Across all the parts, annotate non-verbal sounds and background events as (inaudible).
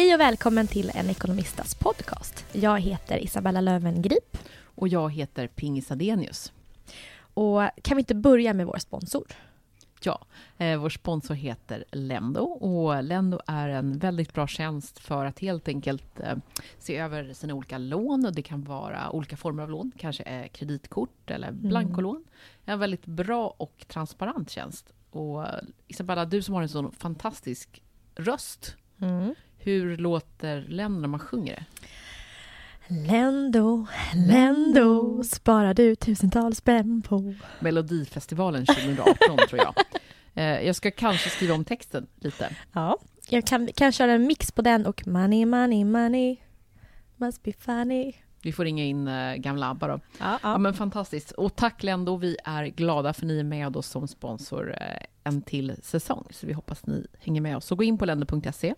Hej och välkommen till en ekonomistas podcast. Jag heter Isabella Lövengrip. Och jag heter Pingis Adenius. Och kan vi inte börja med vår sponsor? Ja, eh, vår sponsor heter Lendo och Lendo är en väldigt bra tjänst för att helt enkelt eh, se över sina olika lån och det kan vara olika former av lån, kanske är kreditkort eller mm. blankolån. Mm. En väldigt bra och transparent tjänst. Och Isabella, du som har en sån fantastisk röst, mm. Hur låter Lendo när man sjunger det? Lendo, Lendo sparar du tusentals spänn på. Melodifestivalen 2018, (laughs) tror jag. Eh, jag ska kanske skriva om texten lite. Ja, jag kan, kan köra en mix på den och Money, money, money must be funny. Vi får ringa in äh, gamla ABBA då. Ja, ja. ja, men fantastiskt. Och tack Lendo, vi är glada för ni är med oss som sponsor äh, en till säsong. Så vi hoppas ni hänger med oss. Så gå in på lendo.se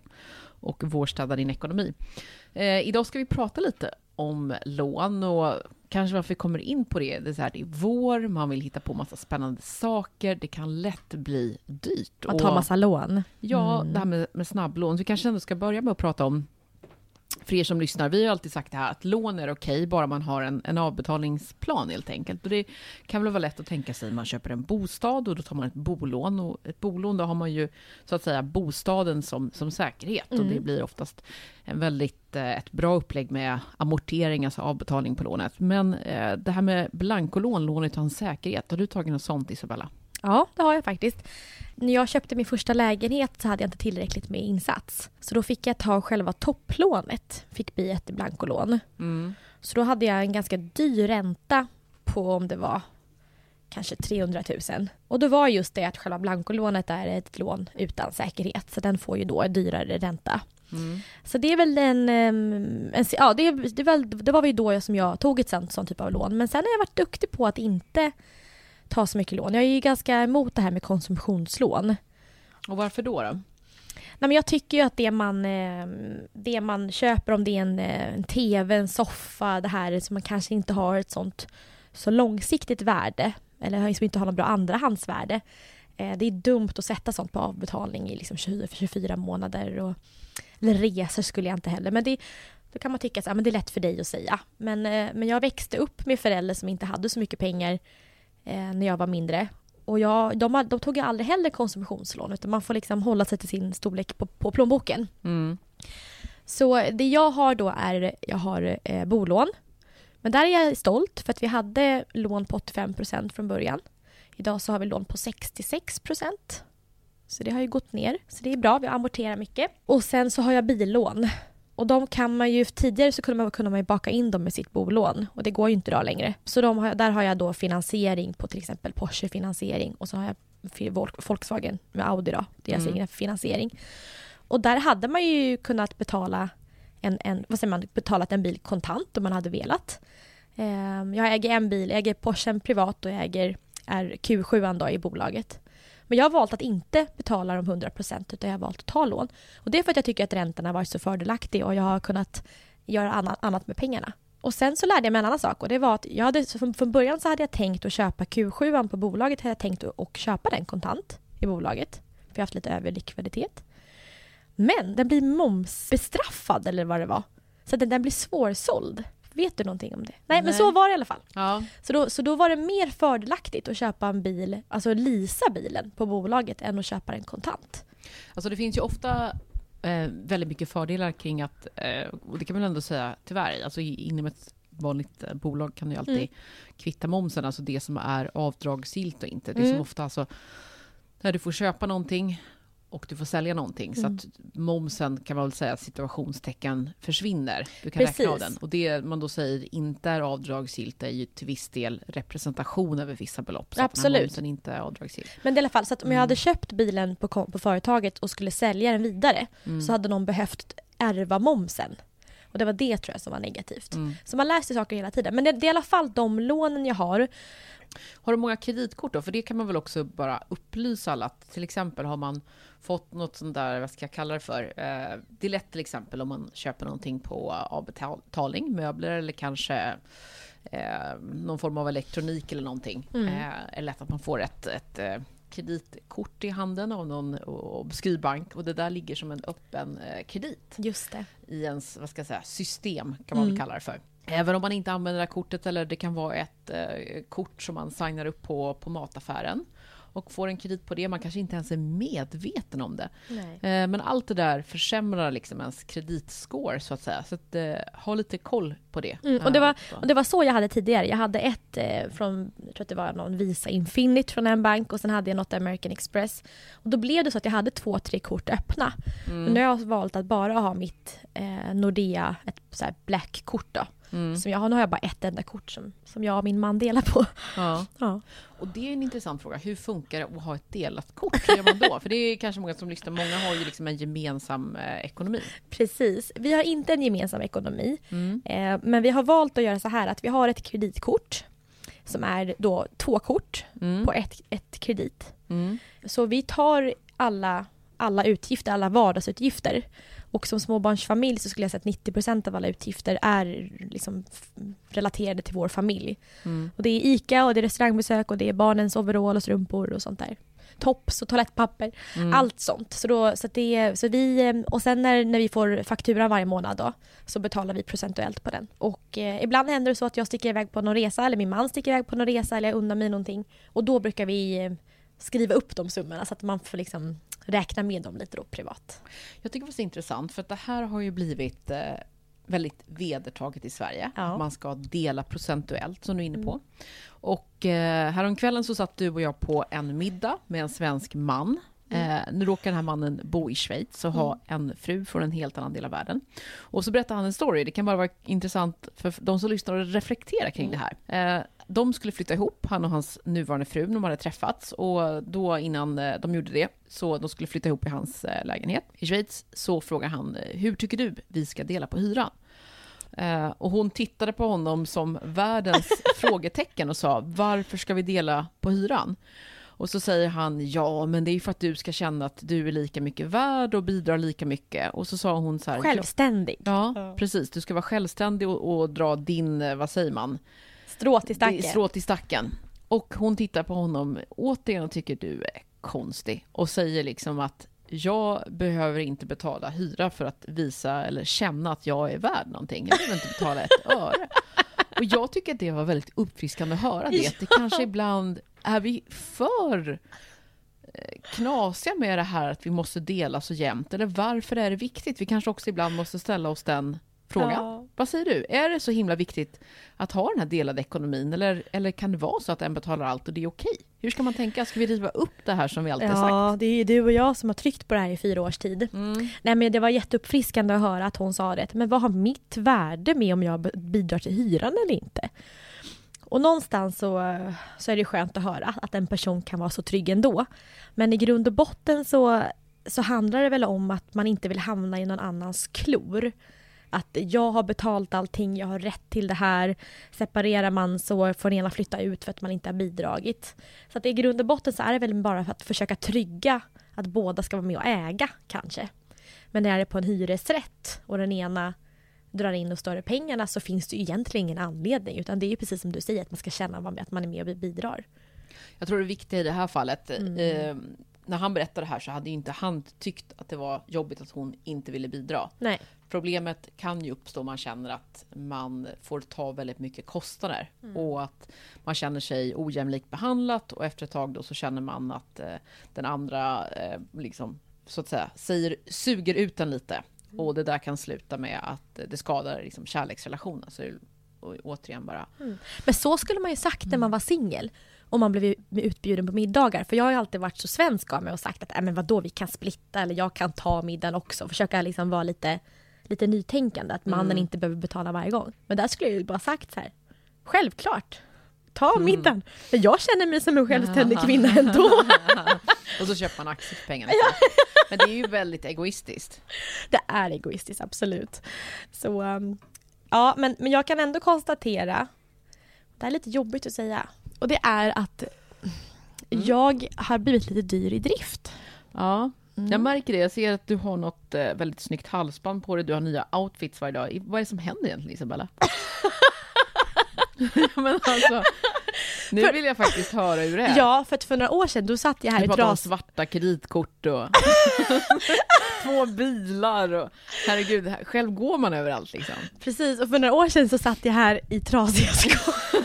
och vårstäda din ekonomi. Eh, idag ska vi prata lite om lån och kanske varför vi kommer in på det. Det är, så här, det är vår, man vill hitta på massa spännande saker, det kan lätt bli dyrt. Att ta massa lån. Ja, mm. det här med, med snabblån. Så vi kanske ändå ska börja med att prata om för er som lyssnar, vi har alltid sagt det här att lån är okej, okay, bara man har en, en avbetalningsplan helt enkelt. Och det kan väl vara lätt att tänka sig, man köper en bostad och då tar man ett bolån. Och ett bolån, då har man ju så att säga bostaden som, som säkerhet. Mm. Och det mm. blir oftast en väldigt, eh, ett bra upplägg med amortering, alltså avbetalning på lånet. Men eh, det här med blankolån, lån utan säkerhet, har du tagit något sånt Isabella? Ja, det har jag faktiskt. När jag köpte min första lägenhet så hade jag inte tillräckligt med insats. Så då fick jag ta själva topplånet, fick bli ett blankolån. Mm. Så då hade jag en ganska dyr ränta på om det var kanske 300 000. Och då var just det att själva blankolånet är ett lån utan säkerhet, så den får ju då dyrare ränta. Mm. Så det är väl en, en ja det, det, väl, det var väl då som jag tog ett sånt, sånt typ av lån. Men sen har jag varit duktig på att inte ta så mycket lån. Jag är ju ganska emot det här med konsumtionslån. Och varför då? då? Nej, men jag tycker ju att det man, eh, det man köper, om det är en, eh, en tv, en soffa, det här som man kanske inte har ett sånt så långsiktigt värde eller liksom inte har något bra andrahandsvärde. Eh, det är dumt att sätta sånt på avbetalning i liksom 24 månader. Och, eller resor skulle jag inte heller. Men det, då kan man tycka att det är lätt för dig att säga. Men, men jag växte upp med föräldrar som inte hade så mycket pengar eh, när jag var mindre. Och jag, de, de tog jag aldrig heller konsumtionslån utan man får liksom hålla sig till sin storlek på, på plånboken. Mm. Så det jag har då är, jag har eh, bolån. Men där är jag stolt för att vi hade lån på 85% från början. Idag så har vi lån på 66% Så det har ju gått ner. Så det är bra, vi amorterar mycket. Och sen så har jag billån. Och de kan man ju, tidigare så kunde man, kunde man baka in dem med sitt bolån och det går ju inte idag längre. Så har, där har jag då finansiering på till exempel Porsche finansiering och så har jag Volkswagen med Audi då, deras mm. egen finansiering. Och där hade man ju kunnat betala en, en, vad säger man, betalat en bil kontant om man hade velat. Um, jag äger en bil, jag äger Porschen privat och jag äger är Q7 då i bolaget. Men jag har valt att inte betala de 100% utan jag har valt att ta lån. Och det är för att jag tycker att räntan har varit så fördelaktig och jag har kunnat göra annat, med pengarna. Och sen så lärde jag mig en annan sak och det var att jag hade, från början så hade jag tänkt att köpa Q7 på bolaget, hade jag tänkt att köpa den kontant i bolaget. För jag har haft lite överlikviditet. Men den blir momsbestraffad eller vad det var. Så den, den blir svårsåld. Vet du någonting om det? Nej, Nej. men så var det i alla fall. Ja. Så, då, så då var det mer fördelaktigt att köpa en bil, alltså leasa bilen på bolaget än att köpa den kontant. Alltså det finns ju ofta eh, väldigt mycket fördelar kring att, eh, och det kan man ändå säga tyvärr, alltså inom ett vanligt eh, bolag kan du alltid mm. kvitta momsen, alltså det som är avdragsgillt och inte. Det är mm. som ofta alltså, när du får köpa någonting och du får sälja någonting. Mm. Så att momsen kan man väl säga situationstecken försvinner. Du kan Precis. räkna av den. Och det man då säger inte är avdragsgillt är ju till viss del representation över vissa belopp. Så Absolut. att momsen inte är avdragsgill. Men i alla fall, så att om jag hade mm. köpt bilen på, på företaget och skulle sälja den vidare mm. så hade någon behövt ärva momsen. Och det var det tror jag som var negativt. Mm. Så man lär sig saker hela tiden. Men det, det är i alla fall de lånen jag har. Har du många kreditkort då? För det kan man väl också bara upplysa alla att till exempel har man fått något sånt där, vad ska jag kalla det för? Eh, det är lätt till exempel om man köper någonting på avbetalning, möbler eller kanske eh, någon form av elektronik eller någonting. Mm. Eh, är lätt att man får ett, ett, kreditkort i handen av någon obskyr bank och det där ligger som en öppen eh, kredit Just det. i ens vad ska jag säga, system, kan man väl Mm. kalla det för. Även om man inte använder det här kortet eller det kan vara ett eh, kort som man signar upp på, på mataffären och får en kredit på det, man kanske inte ens är medveten om det. Nej. Eh, men allt det där försämrar liksom ens kreditscore så att säga. Så att, eh, ha lite koll på det. Mm, och det Eh, var- så. Och det var så jag hade tidigare. Jag hade ett eh, från, jag tror att det var någon Visa Infinite från en bank och sen hade jag något American Express. Och då blev det så att jag hade två, tre kort öppna. Mm. Men nu har jag valt att bara ha mitt eh, Nordea, ett så här black-kort då. Mm. Som jag har, nu har jag bara ett enda kort som, som jag och min man delar på. Ja. (laughs) Ja. Och det är en intressant fråga. Hur funkar det att ha ett delat kort? Hur gör man då? För det är kanske många som lyssnar. Många har ju liksom en gemensam eh, ekonomi. Precis. Vi har inte en gemensam ekonomi. Mm. Eh, men vi har valt att göra så här att vi har ett kreditkort. Som är då två kort Mm. på ett, ett kredit. Mm. Så vi tar alla, alla utgifter, alla vardagsutgifter. Och som småbarnsfamilj så skulle jag säga att 90% av alla utgifter är liksom relaterade till vår familj. Mm. Och det är ICA och det är restaurangbesök och det är barnens overall och strumpor och sånt där. Tops och toalettpapper, Mm. allt sånt. Så, då, så, det, så vi, eh, och sen när, när vi får fakturan varje månad då, så betalar vi procentuellt på den. Och eh, ibland händer det så att jag sticker iväg på någon resa eller min man sticker iväg på någon resa eller jag unnar mig någonting. Och då brukar vi eh, skriva upp de summorna så att man får liksom räkna med dem lite då privat. Jag tycker det är intressant för att det här har ju blivit eh, väldigt vedertaget i Sverige. Ja. Mm. Man ska dela procentuellt som du är inne på. Och eh, häromkvällen så satt du och jag på en middag med en svensk man. Mm. Eh, nu råkar den här mannen bo i Schweiz och ha en fru från en helt annan del av världen. Och så berättar han en story. Det kan bara vara intressant för de som lyssnar och reflektera kring det här. Eh, de skulle flytta ihop, han och hans nuvarande fru, de hade träffats och då innan eh, de gjorde det, så de skulle flytta ihop i hans eh, lägenhet i Schweiz, så frågar han eh, hur tycker du vi ska dela på hyran? Och hon tittade på honom som världens (laughs) frågetecken och sa varför ska vi dela på hyran? Och så säger han ja, men det är ju för att du ska känna att du är lika mycket värd och bidrar lika mycket. Och så sa hon så här. Självständig. Ja, Ja. precis. Du ska vara självständig och, och dra din, vad säger man? Strå till stacken. Strå till stacken. Och hon tittar på honom återigen och tycker du är konstig. Och säger liksom att jag behöver inte betala hyra för att visa eller känna att jag är värd någonting. Jag behöver inte betala ett (laughs) öre. Och jag tycker att det var väldigt uppfriskande att höra det. Det kanske ibland är vi för eh, knasiga med det här att vi måste dela så jämnt. Eller varför är det viktigt? Vi kanske också ibland måste ställa oss den frågan. Ja. Vad säger du? Är det så himla viktigt att ha den här delade ekonomin? Eller, eller kan det vara så att en betalar allt och det är okej? Hur ska man tänka? Ska vi riva upp det här som vi alltid Ja, sagt? det är ju du och jag som har tryckt på det här i fyra års tid. Mm. Nej men det var jätteuppfriskande att höra att hon sa det. Men vad har mitt värde med om jag bidrar till hyran eller inte? Och någonstans så, så är det skönt att höra att en person kan vara så trygg ändå. Men i grund och botten så, så handlar det väl om att man inte vill hamna i någon annans klor. Att jag har betalt allting, jag har rätt till det här. Separerar man så får den ena flytta ut för att man inte har bidragit. Så att i grund och botten så är det väl bara för att försöka trygga att båda ska vara med och äga kanske. Men är det på en hyresrätt och den ena drar in de större pengarna så finns det ju egentligen ingen anledning utan det är ju precis som du säger att man ska känna att man är med och bidrar. Jag tror det viktiga i det här fallet, Mm. eh, när han berättade det här så hade ju inte han tyckt att det var jobbigt att hon inte ville bidra. Nej. Problemet kan ju uppstå om man känner att man får ta väldigt mycket kostnader och att man känner sig ojämlikt behandlat och efter ett tag då så känner man att eh, den andra eh, liksom så att säga säger, suger ut en lite och det där kan sluta med att det skadar liksom kärleksrelationen. Så det och återigen bara Men så skulle man ju sagt när man var singel. Om man blev utbjuden på middagar. För jag har ju alltid varit så svensk av mig och sagt att äh, men vadå, vi kan splitta eller jag kan ta middagen också. Försöka liksom vara lite, lite nytänkande. Att mannen Mm. inte behöver betala varje gång. Men där skulle jag ju bara sagt så här. Självklart. Ta middagen. För jag känner mig som en självständig kvinna (laughs) ändå. (laughs) och så köper man aktier för pengarna. (laughs) Men det är ju väldigt egoistiskt. Det är egoistiskt, absolut. Så, um, ja, men, men jag kan ändå konstatera, det är lite jobbigt att säga, och det är att jag har blivit lite dyr i drift. Ja, Mm. jag märker det. Jag ser att du har något eh, väldigt snyggt halsband på dig. Du har nya outfits varje dag. Vad är det som händer egentligen Isabella? (laughs) men alltså, Nu För- vill jag faktiskt höra hur det är. Ja, för att för några år sedan då satt jag här Vi i tras... svarta kreditkort och (laughs) två bilar och herregud, här- själv går man överallt liksom. Precis, och för några år sedan så satt jag här i trasiga skor. (laughs)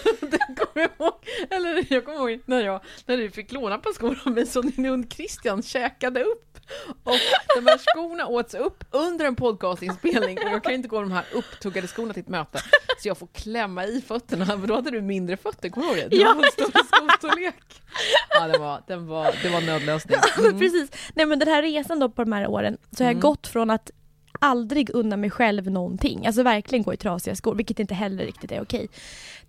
Jag ihåg, eller jag kommer ihåg när, jag, när du fick låna ett par skor av mig som din hund Christian käkade upp. Och de här skorna åts upp under en podcastinspelning och jag kan inte gå de här upptuggade skorna till ett möte. Så jag får klämma i fötterna, för då hade du mindre fötter, kommer du ihåg det? Du Ja, har en större skostorlek. Ja, den var, den var, det var nödlösning. (laughs) Mm. Precis. Nej men den här resan då på de här åren så har jag Mm. gått från att aldrig unna mig själv någonting, alltså verkligen gå i trasiga skor, vilket inte heller riktigt är okej,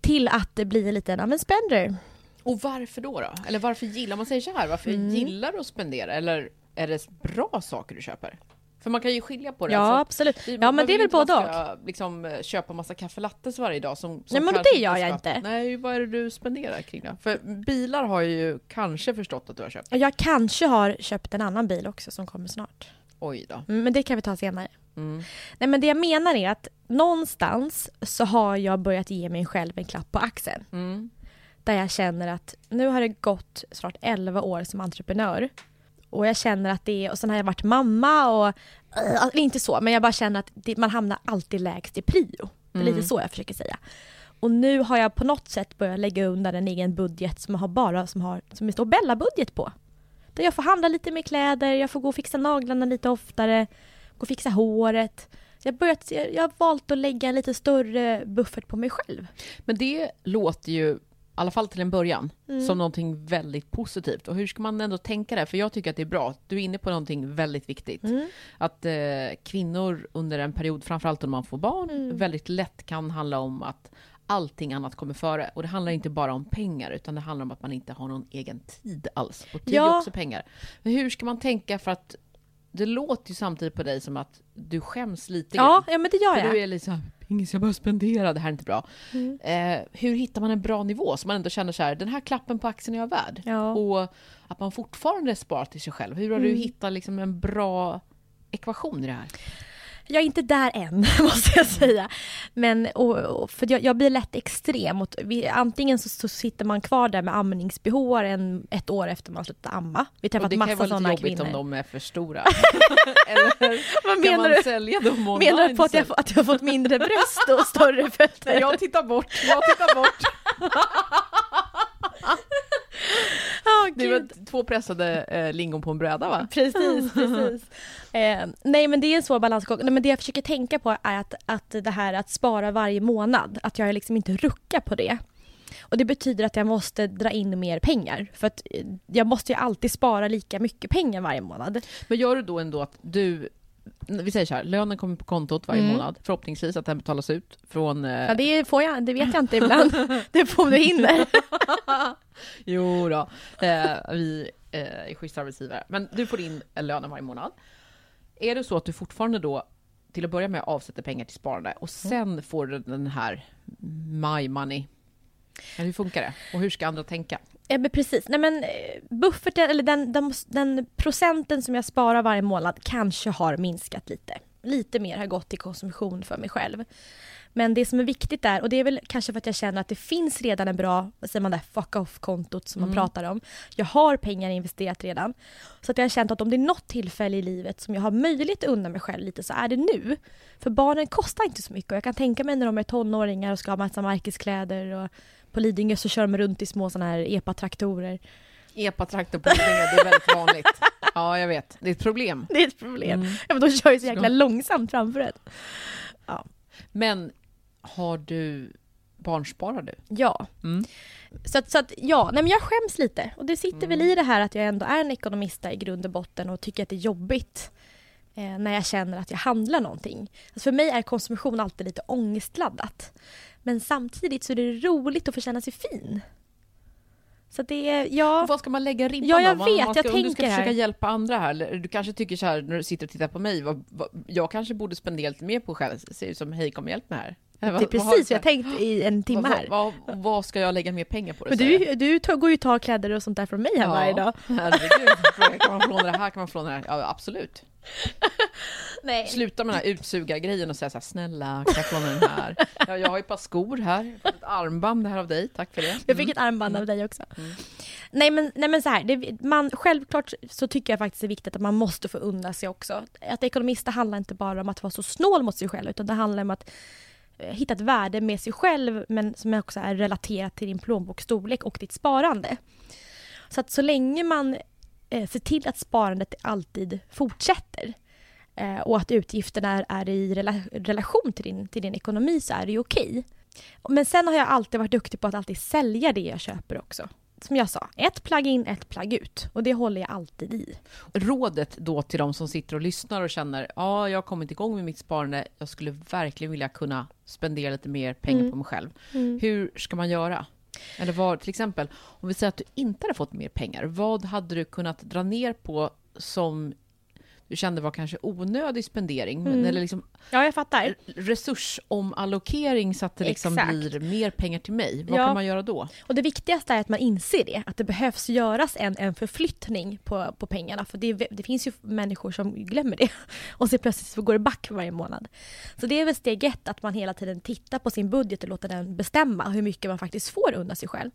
till att det blir en liten, ja men spender. Och varför då, då? Eller varför gillar man säger så här, varför Mm. gillar du att spendera? Eller är det bra saker du köper? För man kan ju skilja på det. Ja alltså, absolut. det- Ja men det är väl både och. liksom eh, köpa massa kaffelattes varje dag som, som Nej, men det gör jag ska- inte. Nej, vad är det du spenderar kring det? För bilar har jag ju kanske förstått att du har köpt. Jag kanske har köpt en annan bil också som kommer snart. Oj då. Mm, Men det kan vi ta senare. Mm. Nej men det jag menar är att någonstans så har jag börjat ge mig själv en klapp på axeln. Mm. Där jag känner att nu har det gått snart 11 år som entreprenör. Och jag känner att det är, och sen har jag varit mamma och, äh, inte så, men jag bara känner att det, man hamnar alltid lägst i prio. Det är Mm. lite så jag försöker säga. Och nu har jag på något sätt börjat lägga undan en egen budget som jag har bara som, har, som det står Bella-budget på. Där jag får handla lite mer kläder, jag får gå och fixa naglarna lite oftare, gå och fixa håret. Jag, börjat, jag jag har valt att lägga en lite större buffert på mig själv. Men det låter ju, alla fall till en början, Mm. som någonting väldigt positivt. Och hur ska man ändå tänka det? För jag tycker att det är bra. Du är inne på någonting väldigt viktigt. Mm. Att eh, kvinnor under en period, framförallt om man får barn, Mm. väldigt lätt kan handla om att allting annat kommer före. Och det handlar inte bara om pengar, utan det handlar om att man inte har någon egen tid alls. Och tid Ja. är också pengar. Men hur ska man tänka för att det låter ju samtidigt på dig som att du skäms lite Ja, grann. ja men det gör För jag. du är lite pingis jag bara spendera, det här är inte bra. Mm. Eh, hur hittar man en bra nivå så man ändå känner så här, den här klappen på axeln är jag värd? Ja. Och att man fortfarande sparar till sig själv. Hur har du Mm. hittat liksom en bra ekvation i det här? Jag är inte där än, (laughs) måste jag säga. Men, och, och, för jag, jag blir lätt extrem. Och vi, antingen så, så sitter man kvar där med amningsbh en, ett år efter man slutat amma. Vi har Och träffat det kan massa vara lite sådana jobbigt kvinnor. om de är för stora. (laughs) Eller (laughs) Vad kan menar man du? sälja dem online? Menar du på att jag, att jag har fått mindre bröst och större fötter? Jag tittar bort, jag tittar bort. Det var två pressade eh, lingon på en bräda va? Precis, (laughs) precis. Eh, nej men det är en svår balansgång. Nej, men det jag försöker tänka på är att, att det här att spara varje månad, att jag liksom inte ruckar på det. Och det betyder att jag måste dra in mer pengar. För att eh, jag måste ju alltid spara lika mycket pengar varje månad. Men gör du då ändå att du vi säger så här, lönen kommer på kontot varje Mm. månad. Förhoppningsvis att den betalas ut från... Eh, Ja, det får jag, det vet jag inte ibland. (laughs) det får du hinner. (laughs) Jo då, eh, vi eh, är schyssta arbetsgivare. Men du får in lönen varje månad. Är det så att du fortfarande då till att börja med avsätter pengar till sparande och sen får du den här my money? Hur funkar det? Och hur ska andra tänka? Ja, men precis. Nej, men, eh, bufferten, eller den, den, den procenten som jag sparar varje månad kanske har minskat lite. Lite mer har gått till konsumtion för mig själv. Men det som är viktigt där, och det är väl kanske för att jag känner att det finns redan en bra, vad säger man där, fuck off-kontot som man Mm. pratar om. Jag har pengar investerat redan. Så att jag har känt att om det är något tillfälle i livet som jag har möjlighet att unna mig själv lite så är det nu. För barnen kostar inte så mycket och jag kan tänka mig när de är tonåringar och ska ha massa märkeskläder och på Lidingö så kör de runt i små sådana här epatraktorer. Epa-traktor på Lidingö, det är väldigt vanligt. (laughs) Ja, jag vet. Det är ett problem. Det är ett problem. Mm. Ja, men de kör ju så jäkla långsamt framför en. Men har du barnsparar du? Ja. Mm. Så att, så att ja, nej men jag skäms lite. Och det sitter väl Mm. i det här att jag ändå är en ekonomista i grund och botten och tycker att det är jobbigt eh, när jag känner att jag handlar någonting. Alltså för mig är konsumtion alltid lite ångestladdat. Men samtidigt så är det roligt att få känna sig fin. Så det är, ja. Vad ska man lägga ribban Ja, jag? Man, vet, man ska, jag om du ska tänker här. försöka hjälpa andra här, du kanske tycker så här när du sitter och tittar på mig, vad, vad, jag kanske borde spendera lite mer på själv, ser ut som hej kom hjälp mig här. Det är precis vad jag tänkt i en timme här. Vad, vad, vad ska jag lägga mer pengar på? Men säger du, du tar- går ju och tar kläder och sånt där från mig här varje dag. Herregud, kan man få låna det här, kan man få låna det här? Ja, absolut. (laughs) Nej. Sluta med den här utsugargrejen och säga så här, snälla, kan jag få den här? Ja, jag har ju ett par skor här, jag ett armband här av dig, tack för det. Jag fick ett armband av dig också. Nej men, nej men så här, det, man, självklart så tycker jag faktiskt det är viktigt att man måste få unna sig också. Att ekonomista handlar inte bara om att vara så snål mot sig själv utan det handlar om att Eh, hitta ett värde med sig själv men som också är relaterat till din plånboksstorlek och ditt sparande. Så att så länge man eh, ser till att sparandet alltid fortsätter eh, och att utgifterna är, är i rela, relation till din, till din ekonomi så är det ju okej. Men sen har jag alltid varit duktig på att alltid sälja det jag köper också. Som jag sa, ett plagg in, ett plagg ut. Och det håller jag alltid i. Rådet då till de som sitter och lyssnar och känner, ja, jag har kommit igång med mitt sparande, jag skulle verkligen vilja kunna spendera lite mer pengar Mm. på mig själv. Hur ska man göra? Eller vad, till exempel, om vi säger att du inte hade fått mer pengar, vad hade du kunnat dra ner på som du kände var kanske onödig spendering, Mm. eller liksom Ja, jag fattar. resursomallokering så att det liksom Exakt. blir mer pengar till mig. Vad Ja. kan man göra då? Och det viktigaste är att man inser det, att det behövs göras en, en förflyttning på, på pengarna. För det, det finns ju människor som glömmer det. (laughs) Och så plötsligt så går det back varje månad. Så det är väl steg ett, att man hela tiden tittar på sin budget och låter den bestämma hur mycket man faktiskt får unna sig själv.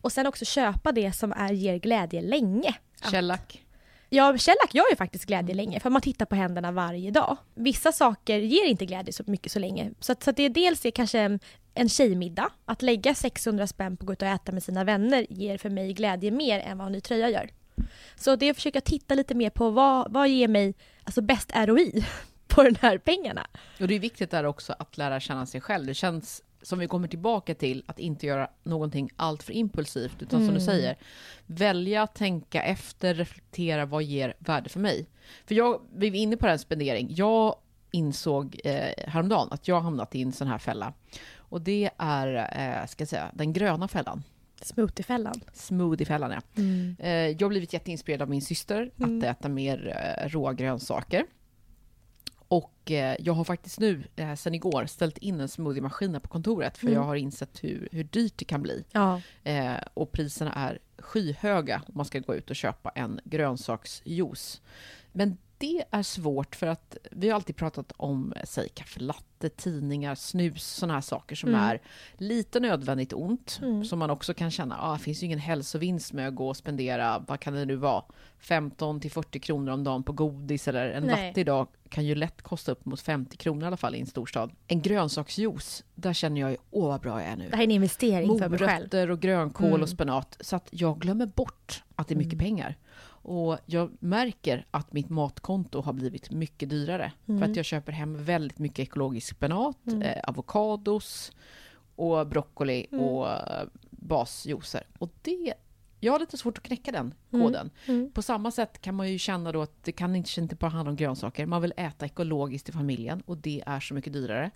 Och sen också köpa det som är, ger glädje länge. Shellac? Ja, Shellack gör ju faktiskt glädje länge för man tittar på händerna varje dag. Vissa saker ger inte glädje så mycket så länge. Så, att, så att det är dels är kanske en, en tjejmiddag. Att lägga 600 spänn på att gå ut och äta med sina vänner ger för mig glädje mer än vad en ny tröja gör. Så det är att försöka titta lite mer på vad, vad ger mig alltså bäst ROI (laughs) på de här pengarna. Och det är viktigt där också att lära känna sig själv. Det känns som vi kommer tillbaka till att inte göra någonting allt för impulsivt, utan som du säger, välja, tänka efter, reflektera, vad ger värde för mig? För jag, vi var inne på det här spendering, jag insåg eh, häromdagen att jag hamnat i en sån här fälla. Och det är, eh, ska jag säga, den gröna fällan. Smoothiefällan. Smoothiefällan, ja. Eh, jag har blivit jätteinspirerad av min syster Mm. att äta mer eh, råa grönsaker. Och eh, jag har faktiskt nu, eh, sen igår, ställt in en smoothiemaskin här på kontoret för Mm. jag har insett hur, hur dyrt det kan bli. Ja. Eh, och priserna är skyhöga om man ska gå ut och köpa en grönsaksjuice. Men det är svårt för att vi har alltid pratat om, säg kaffelatte, tidningar, snus, sådana här saker som Mm. är lite nödvändigt ont. Mm. Som man också kan känna, ah, det finns ju ingen hälsovinst med att gå och spendera, vad kan det nu vara, 15 till 40 kronor om dagen på godis eller en Nej. latte idag kan ju lätt kosta upp mot 50 kronor i alla fall i en storstad. En grönsaksjuice, där känner jag ju, åh vad bra jag är nu Det här är en investering för mig själv. morötter och grönkål Mm. och spenat. Så att jag glömmer bort att det är mycket Mm. pengar. Och jag märker att mitt matkonto har blivit mycket dyrare. Mm. För att jag köper hem väldigt mycket ekologisk spenat, Mm. eh, avokados och broccoli Mm. och basjuicer. Och det, jag har lite svårt att knäcka den Mm. koden. Mm. På samma sätt kan man ju känna då att det kan inte, inte bara handla om grönsaker. Man vill äta ekologiskt i familjen och det är så mycket dyrare.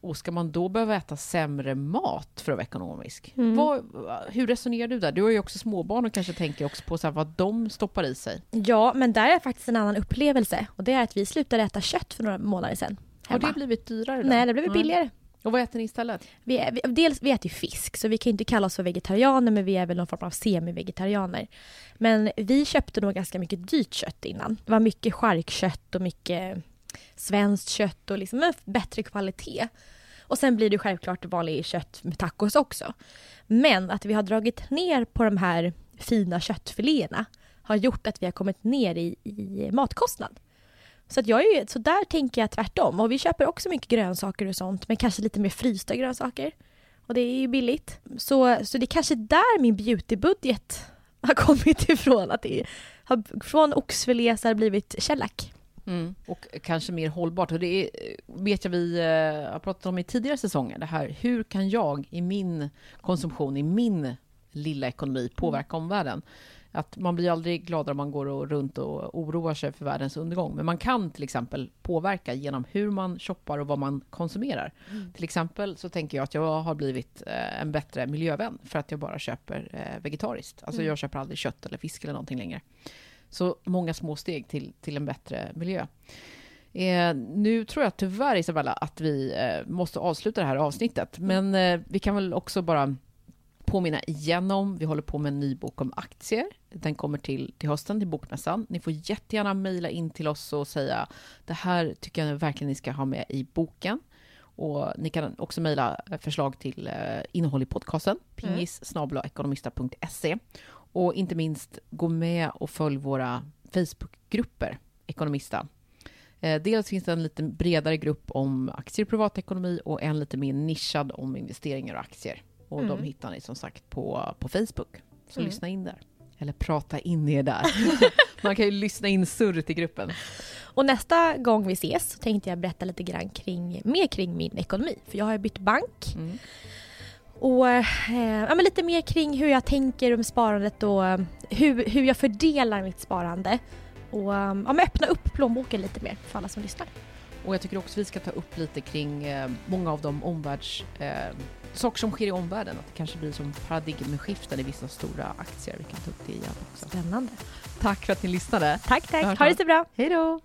Och ska man då behöva äta sämre mat för att vara ekonomisk? Mm. Vad, hur resonerar du där? Du har ju också småbarn och kanske tänker också på så här vad de stoppar i sig. Ja, men där är faktiskt en annan upplevelse. Och det är att vi slutade äta kött för några månader sedan. Har hemma. det blivit dyrare då? Nej, det blev Nej. billigare. Och vad äter ni istället? Vi, vi, dels, vi äter ju fisk, så vi kan inte kalla oss för vegetarianer, men vi är väl någon form av semi-vegetarianer. Men vi köpte nog ganska mycket dyrt kött innan. Det var mycket charkkött och mycket svenskt kött och liksom en bättre kvalitet. Och sen blir det självklart vanlig kött med tacos också. Men att vi har dragit ner på de här fina köttfiléerna har gjort att vi har kommit ner i, i matkostnad. Så, att jag är ju, så där tänker jag tvärtom. Och vi köper också mycket grönsaker och sånt, men kanske lite mer frysta grönsaker. Och det är ju billigt. Så, så det är kanske där min beautybudget har kommit (laughs) ifrån. Att det har, från oxfilé så har det blivit shellac. Mm. Och kanske mer hållbart. Och det är, vet jag vi eh, har pratat om i tidigare säsonger. Det här, hur kan jag i min konsumtion, i min lilla ekonomi påverka omvärlden? Att man blir aldrig gladare om man går och runt och oroar sig för världens undergång. Men man kan till exempel påverka genom hur man shoppar och vad man konsumerar. Till exempel så tänker jag att jag har blivit eh, en bättre miljövän för att jag bara köper eh, vegetariskt. Alltså Mm. jag köper aldrig kött eller fisk eller någonting längre. Så många små steg till, till en bättre miljö. Eh, nu tror jag tyvärr Isabella att vi eh, måste avsluta det här avsnittet. Men eh, vi kan väl också bara påminna igen om, vi håller på med en ny bok om aktier. Den kommer till, till hösten, till Bokmässan. Ni får jättegärna mejla in till oss och säga det här tycker jag verkligen ni ska ha med i boken. Och ni kan också mejla förslag till eh, innehåll i podcasten, mm. pingis ekonomista.se. Och inte minst, gå med och följ våra Facebookgrupper, Ekonomista. Eh, dels finns det en lite bredare grupp om aktier och privatekonomi och en lite mer nischad om investeringar och aktier. Och mm. de hittar ni som sagt på, på Facebook. Så mm. lyssna in där. Eller prata in er där. (laughs) Man kan ju lyssna in surret i gruppen. Och nästa gång vi ses så tänkte jag berätta lite grann kring, mer kring min ekonomi. För jag har ju bytt bank. Mm. Och eh, ja, men lite mer kring hur jag tänker om sparandet och eh, hur, hur jag fördelar mitt sparande. Och eh, ja, men öppna upp plånboken lite mer för alla som lyssnar. Och jag tycker också vi ska ta upp lite kring eh, många av de omvärlds... Eh, saker som sker i omvärlden. Att det kanske blir som paradigmskiften i vissa stora aktier. Vi kan ta upp det igen också. Spännande. Tack för att ni lyssnade. Tack, tack. Ha det så bra. Hej då.